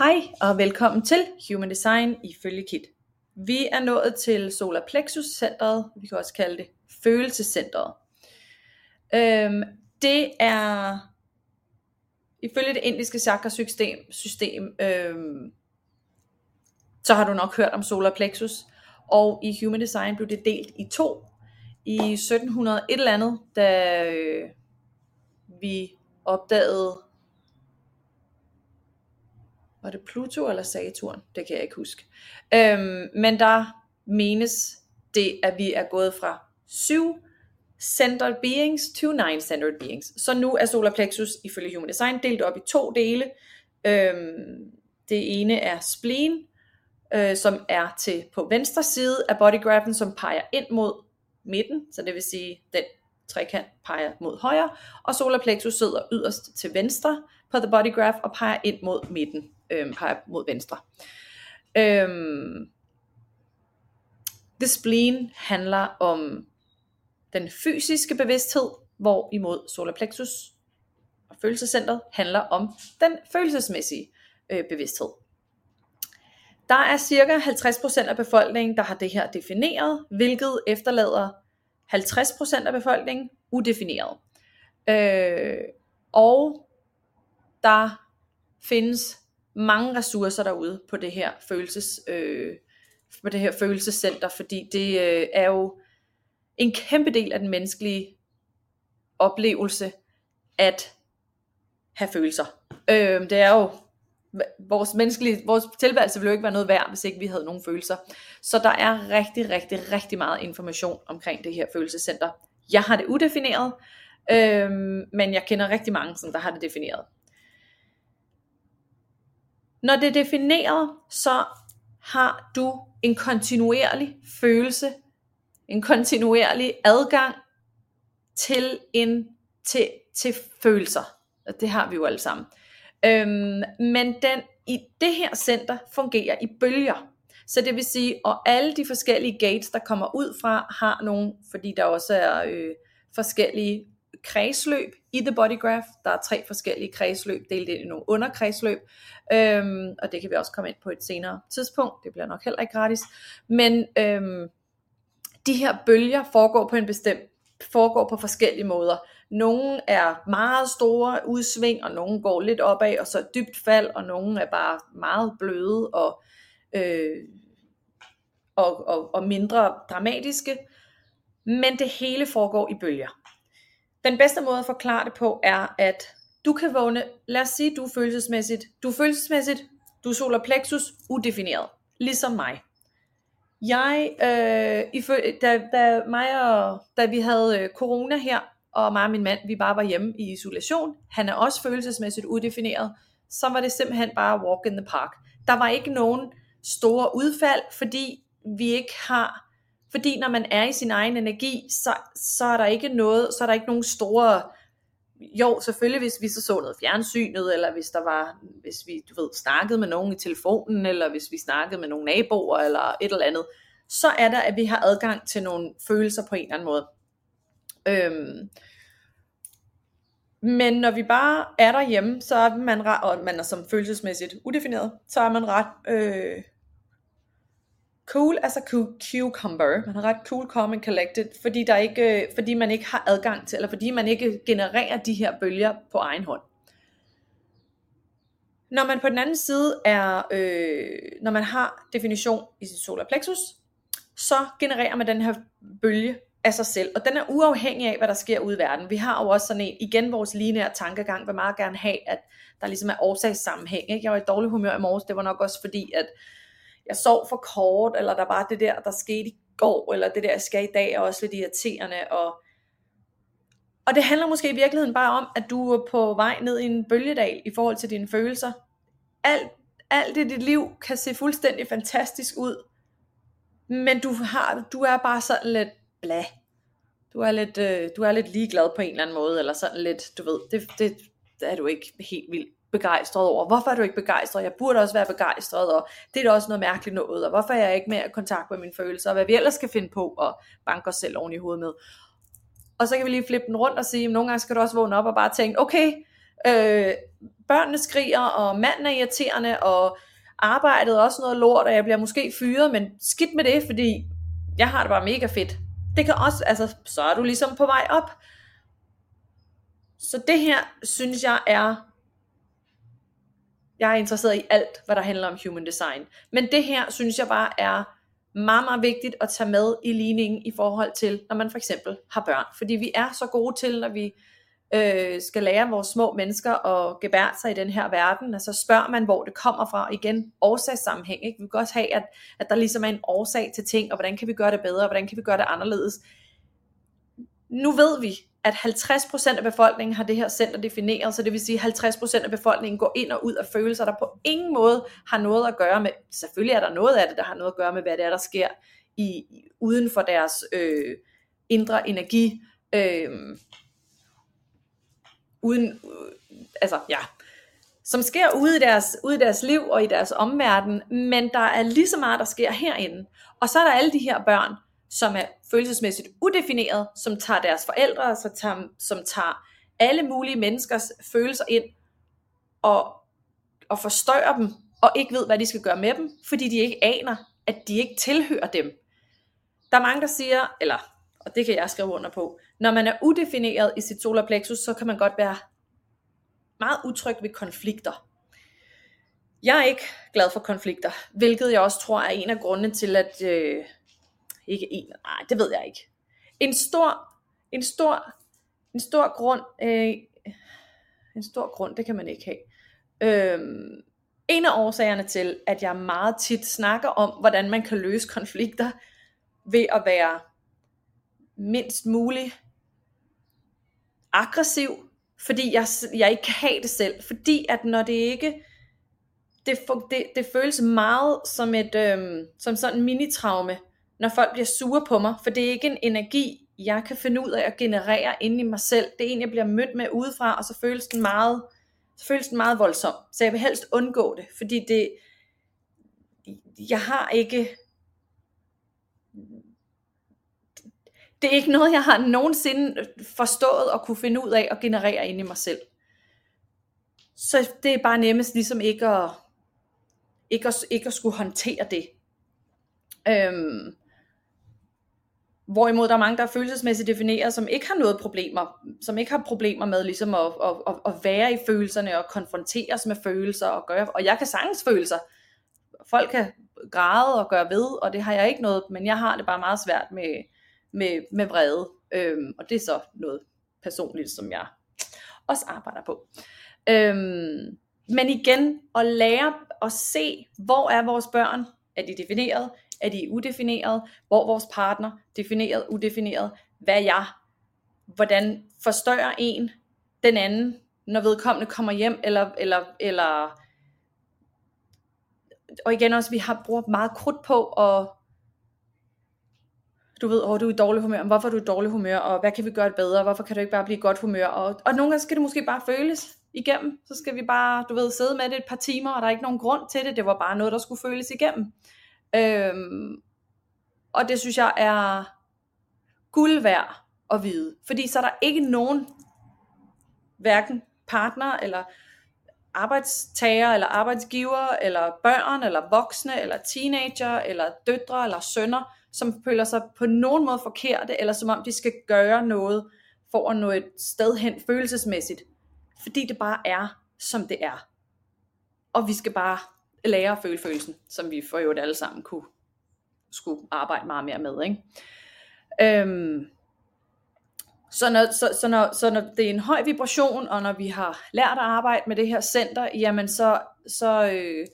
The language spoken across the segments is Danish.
Hej og velkommen til Human Design ifølge Kit. Vi er nået til Solar Plexus centret, vi kan også kalde det følelsescentret. Øhm, det er ifølge det indiske chakra system, system øhm, så har du nok hørt om Solar Plexus, og i Human Design blev det delt i to i 1700 et eller andet, da øh, vi opdagede var det Pluto eller Saturn? Det kan jeg ikke huske. Øhm, men der menes det, at vi er gået fra syv centered beings to nine centered beings. Så nu er solar plexus ifølge Human Design delt op i to dele. Øhm, det ene er spleen, øh, som er til på venstre side af bodygraphen, som peger ind mod midten, så det vil sige, den trekant peger mod højre, og solar plexus sidder yderst til venstre på the body graph og peger ind mod midten øh, peger mod venstre. Øhm, the spleen handler om den fysiske bevidsthed, hvorimod solar plexus og følelsescentret handler om den følelsesmæssige øh, bevidsthed. Der er cirka 50% af befolkningen, der har det her defineret, hvilket efterlader 50% af befolkningen udefineret. Øh, og der findes mange ressourcer derude på det her følelses øh, på det her følelsescenter, fordi det øh, er jo en kæmpe del af den menneskelige oplevelse at have følelser. Øh, det er jo vores menneskelige, vores tilværelse ville jo ikke være noget værd, hvis ikke vi havde nogen følelser. Så der er rigtig, rigtig, rigtig meget information omkring det her følelsescenter. Jeg har det udefineret, øh, men jeg kender rigtig mange, som der har det defineret. Når det er defineret, så har du en kontinuerlig følelse, en kontinuerlig adgang til en til, til følelser. Og det har vi jo alle sammen. Øhm, men den i det her center fungerer i bølger. Så det vil sige, at alle de forskellige gates, der kommer ud fra, har nogle, fordi der også er øh, forskellige kredsløb i The Body Graph. Der er tre forskellige kredsløb, delt ind i nogle underkredsløb, øhm, og det kan vi også komme ind på et senere tidspunkt. Det bliver nok heller ikke gratis. Men øhm, de her bølger foregår på en bestemt foregår på forskellige måder. Nogle er meget store udsving, og nogle går lidt opad, og så dybt fald, og nogle er bare meget bløde og, øh, og, og, og mindre dramatiske. Men det hele foregår i bølger. Den bedste måde at forklare det på er, at du kan vågne, lad os sige, du er følelsesmæssigt, du er følelsesmæssigt, du er solar plexus, udefineret, ligesom mig. Jeg, øh, da, da, mig og, da vi havde øh, corona her, og mig og min mand, vi bare var hjemme i isolation, han er også følelsesmæssigt udefineret, så var det simpelthen bare walk in the park. Der var ikke nogen store udfald, fordi vi ikke har fordi når man er i sin egen energi, så, så er der ikke noget, så er der ikke nogen store, jo selvfølgelig hvis vi så så noget fjernsynet, eller hvis der var, hvis vi du ved, snakkede med nogen i telefonen, eller hvis vi snakkede med nogle naboer, eller et eller andet, så er der, at vi har adgang til nogle følelser på en eller anden måde. Øhm, men når vi bare er derhjemme, så er man og man er som følelsesmæssigt udefineret, så er man ret øh, cool as a cucumber. Man har ret cool, calm and collected, fordi, der ikke, øh, fordi man ikke har adgang til, eller fordi man ikke genererer de her bølger på egen hånd. Når man på den anden side er, øh, når man har definition i sit solar plexus, så genererer man den her bølge af sig selv, og den er uafhængig af, hvad der sker ude i verden. Vi har jo også sådan en, igen vores lineære tankegang, vil meget gerne have, at der ligesom er årsagssammenhæng. Ikke? Jeg var i dårlig humør i morges, det var nok også fordi, at jeg sov for kort, eller der var det der, der skete i går, eller det der, jeg skal i dag, er også lidt irriterende, og, og det handler måske i virkeligheden bare om, at du er på vej ned i en bølgedal i forhold til dine følelser. Alt, alt i dit liv kan se fuldstændig fantastisk ud, men du, har, du er bare sådan lidt bla. Du er lidt, øh, du er lidt ligeglad på en eller anden måde, eller sådan lidt, du ved, det, det, det er du ikke helt vildt begejstret over. Hvorfor er du ikke begejstret? Jeg burde også være begejstret, og det er da også noget mærkeligt noget, og hvorfor er jeg ikke mere i kontakt med mine følelser, og hvad vi ellers skal finde på og banke os selv oven i hovedet med. Og så kan vi lige flippe den rundt og sige, at nogle gange skal du også vågne op og bare tænke, okay, øh, børnene skriger, og manden er irriterende, og arbejdet er også noget lort, og jeg bliver måske fyret, men skidt med det, fordi jeg har det bare mega fedt. Det kan også, altså, så er du ligesom på vej op. Så det her, synes jeg er, jeg er interesseret i alt, hvad der handler om human design. Men det her, synes jeg bare er meget, meget vigtigt at tage med i ligningen i forhold til, når man for eksempel har børn. Fordi vi er så gode til, når vi øh, skal lære vores små mennesker at gebære sig i den her verden, altså spørger man, hvor det kommer fra, igen, årsagssammenhæng, ikke? vi kan også have, at, at der ligesom er en årsag til ting, og hvordan kan vi gøre det bedre, og hvordan kan vi gøre det anderledes. Nu ved vi, at 50% af befolkningen har det her center defineret, så det vil sige, at 50% af befolkningen går ind og ud af følelser, der på ingen måde har noget at gøre med, selvfølgelig er der noget af det, der har noget at gøre med, hvad det er, der sker i, uden for deres øh, indre energi, øh, uden, øh, altså ja, som sker ude i, deres, ude i deres liv og i deres omverden, men der er lige så meget, der sker herinde. Og så er der alle de her børn, som er følelsesmæssigt udefineret, som tager deres forældre, så tager, som tager alle mulige menneskers følelser ind, og, og forstørrer dem, og ikke ved, hvad de skal gøre med dem, fordi de ikke aner, at de ikke tilhører dem. Der er mange, der siger, eller, og det kan jeg skrive under på, når man er udefineret i sit solarplexus, så kan man godt være meget utryg ved konflikter. Jeg er ikke glad for konflikter, hvilket jeg også tror er en af grundene til, at... Øh, ikke en, nej, det ved jeg ikke. En stor, en stor, en stor grund, øh, en stor grund, det kan man ikke have. Øhm, en af årsagerne til, at jeg meget tit snakker om, hvordan man kan løse konflikter, ved at være mindst muligt aggressiv, fordi jeg, jeg ikke kan have det selv. Fordi at når det ikke, det, det, det føles meget som et øhm, som sådan mini-traume, når folk bliver sure på mig, for det er ikke en energi, jeg kan finde ud af at generere inde i mig selv. Det er en, jeg bliver mødt med udefra, og så føles den meget, så føles den meget voldsom. Så jeg vil helst undgå det, fordi det, jeg har ikke, det er ikke noget, jeg har nogensinde forstået og kunne finde ud af at generere inde i mig selv. Så det er bare nemmest ligesom ikke at, ikke at, ikke at skulle håndtere det. Øhm, Hvorimod der er mange, der er følelsesmæssigt defineret, som ikke har noget problemer, som ikke har problemer med ligesom at, at, at, at være i følelserne og konfronteres med følelser og gøre, og jeg kan sagtens følelser. Folk kan græde og gøre ved, og det har jeg ikke noget, men jeg har det bare meget svært med, med, med vrede, øhm, og det er så noget personligt, som jeg også arbejder på. Øhm, men igen, at lære at se, hvor er vores børn, er de defineret, er de udefineret, hvor vores partner, defineret, udefineret, hvad er jeg, hvordan forstørrer en den anden, når vedkommende kommer hjem, eller, eller, eller og igen også, vi har brugt meget krudt på at du ved, åh, du er i dårlig humør, hvorfor er du i dårlig humør, og hvad kan vi gøre bedre, hvorfor kan du ikke bare blive i godt humør, og, og nogle gange skal det måske bare føles igennem, så skal vi bare, du ved, sidde med det et par timer, og der er ikke nogen grund til det, det var bare noget, der skulle føles igennem. Øhm, og det synes jeg er guld værd at vide. Fordi så er der ikke nogen, hverken partner eller arbejdstager eller arbejdsgiver eller børn eller voksne eller teenager eller døtre eller sønner, som føler sig på nogen måde forkerte, eller som om de skal gøre noget for at nå et sted hen følelsesmæssigt. Fordi det bare er, som det er. Og vi skal bare lære at føle følelsen, som vi for øvrigt alle sammen kunne skulle arbejde meget mere med. Ikke? Øhm, så, når, så, så, når, så når det er en høj vibration, og når vi har lært at arbejde med det her center, jamen så, så, øh,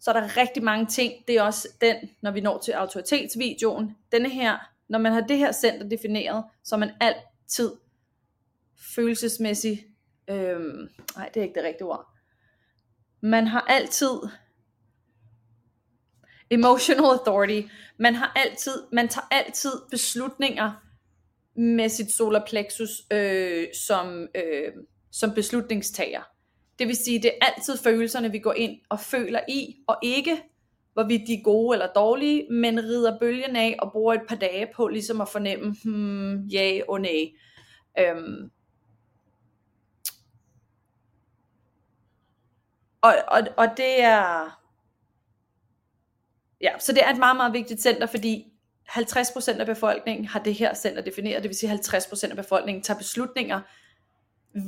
så er der rigtig mange ting. Det er også den, når vi når til autoritetsvideoen. Denne her, når man har det her center defineret, så er man altid følelsesmæssigt, øh, nej det er ikke det rigtige ord, man har altid Emotional authority. Man har altid, man tager altid beslutninger med sit solar plexus øh, som, øh, som beslutningstager. Det vil sige, det er altid følelserne, vi går ind og føler i, og ikke hvorvidt de er gode eller dårlige, men rider bølgen af og bruger et par dage på ligesom at fornemme, hmm, ja og nej. Øhm. og, og, og det er, ja, så det er et meget, meget vigtigt center, fordi 50% af befolkningen har det her center defineret, det vil sige 50% af befolkningen tager beslutninger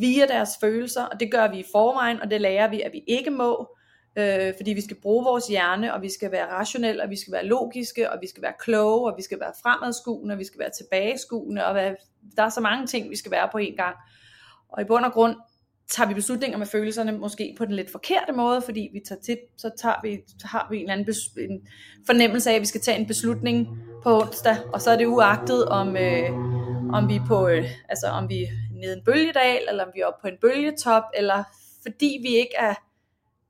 via deres følelser, og det gør vi i forvejen, og det lærer vi, at vi ikke må, øh, fordi vi skal bruge vores hjerne, og vi skal være rationelle, og vi skal være logiske, og vi skal være kloge, og vi skal være fremadskuende, og vi skal være tilbageskuende, og være, der er så mange ting, vi skal være på en gang. Og i bund og grund tager vi beslutninger med følelserne måske på den lidt forkerte måde, fordi vi tager tit, så tager vi, så har vi en eller anden bes- en fornemmelse af, at vi skal tage en beslutning på onsdag, og så er det uagtet, om, øh, om vi er på, øh, altså om vi er nede en bølgedal, eller om vi er oppe på en bølgetop, eller fordi vi ikke er,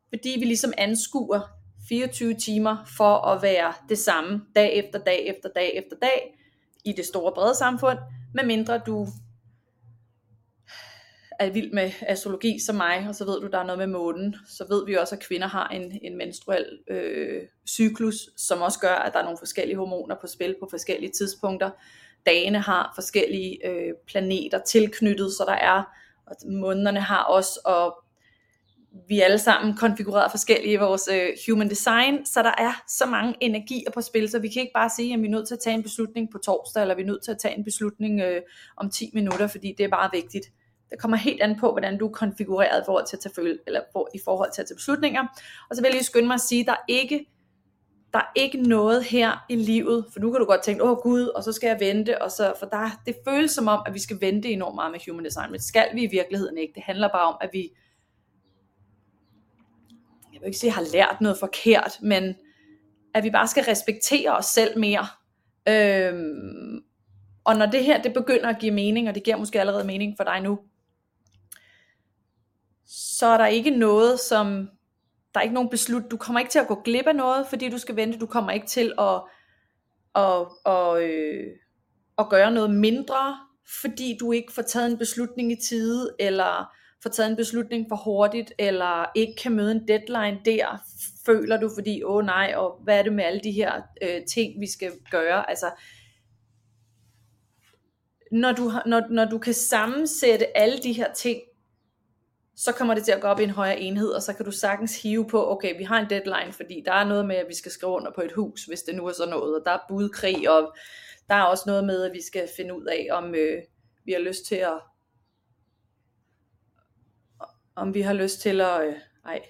fordi vi ligesom anskuer 24 timer for at være det samme dag efter dag efter dag efter dag i det store brede samfund, medmindre du er vild med astrologi som mig, og så ved du, der er noget med månen, så ved vi også, at kvinder har en, en menstruel øh, cyklus, som også gør, at der er nogle forskellige hormoner på spil på forskellige tidspunkter. Dagene har forskellige øh, planeter tilknyttet, så der er, og månederne har også, og vi er alle sammen konfigureret forskellige i vores øh, human design, så der er så mange energier på spil, så vi kan ikke bare sige, at vi er nødt til at tage en beslutning på torsdag, eller vi er nødt til at tage en beslutning øh, om 10 minutter, fordi det er bare vigtigt. Det kommer helt an på, hvordan du er konfigureret i forhold til at tage, føle, eller for, i forhold til at tage beslutninger. Og så vil jeg lige skynde mig at sige, at der er ikke der er ikke noget her i livet, for nu kan du godt tænke, åh gud, og så skal jeg vente, og så, for der, det føles som om, at vi skal vente enormt meget med human design, men skal vi i virkeligheden ikke. Det handler bare om, at vi, jeg vil ikke sige, har lært noget forkert, men at vi bare skal respektere os selv mere. Øhm, og når det her, det begynder at give mening, og det giver måske allerede mening for dig nu, så er der ikke noget, som, der er ikke nogen beslut, du kommer ikke til at gå glip af noget, fordi du skal vente, du kommer ikke til at, at, at, øh, at gøre noget mindre, fordi du ikke får taget en beslutning i tide, eller får taget en beslutning for hurtigt, eller ikke kan møde en deadline der, føler du, fordi, åh oh, nej, og hvad er det med alle de her øh, ting, vi skal gøre, altså, når du, når, når du kan sammensætte alle de her ting, så kommer det til at gå op i en højere enhed, og så kan du sagtens hive på, okay, vi har en deadline, fordi der er noget med, at vi skal skrive under på et hus, hvis det nu er sådan noget, og der er budkrig, og der er også noget med, at vi skal finde ud af, om øh, vi har lyst til at, om vi har lyst til at, øh, ej,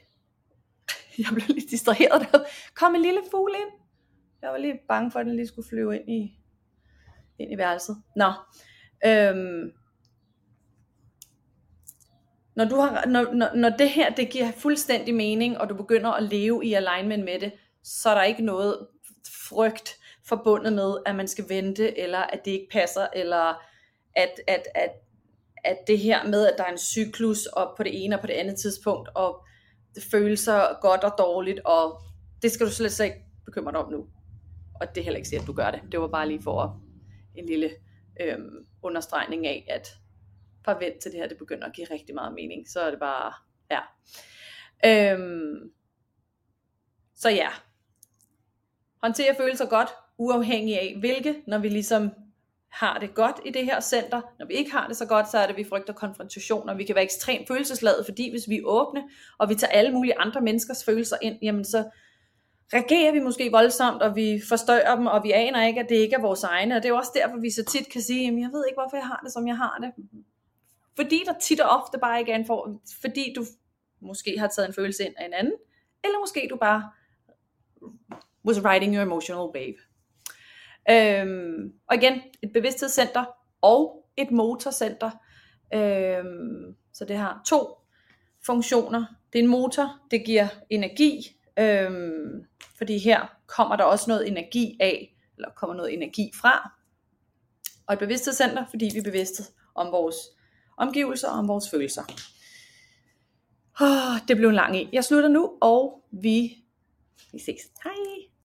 jeg blev lidt distraheret der. Kom en lille fugl ind. Jeg var lige bange for, at den lige skulle flyve ind i, ind i værelset. Nå, øhm, når, du har, når, når, når det her det giver fuldstændig mening, og du begynder at leve i alignment med det, så er der ikke noget frygt forbundet med, at man skal vente, eller at det ikke passer, eller at, at, at, at det her med, at der er en cyklus op på det ene og på det andet tidspunkt, og det føles godt og dårligt, og det skal du slet, slet ikke bekymre dig om nu. Og det er heller ikke sige, at du gør det. Det var bare lige for en lille øhm, understregning af, at bare vent til det her, det begynder at give rigtig meget mening. Så er det bare, ja. Øhm, så ja. Håndtere følelser godt, uafhængig af hvilke, når vi ligesom har det godt i det her center. Når vi ikke har det så godt, så er det, at vi frygter konfrontationer. Vi kan være ekstremt følelsesladet, fordi hvis vi er åbne, og vi tager alle mulige andre menneskers følelser ind, jamen så reagerer vi måske voldsomt, og vi forstørrer dem, og vi aner ikke, at det ikke er vores egne. Og det er jo også derfor, vi så tit kan sige, jamen jeg ved ikke, hvorfor jeg har det, som jeg har det. Fordi der tit og ofte bare ikke er en for, fordi du måske har taget en følelse ind af en anden, eller måske du bare was riding your emotional wave. Øhm, og igen, et bevidsthedscenter og et motorcenter. Øhm, så det har to funktioner. Det er en motor, det giver energi, øhm, fordi her kommer der også noget energi af, eller kommer noget energi fra. Og et bevidsthedscenter, fordi vi er bevidste om vores omgivelser og om vores følelser. Oh, det blev en lang en. Jeg slutter nu, og vi, vi ses. Hej!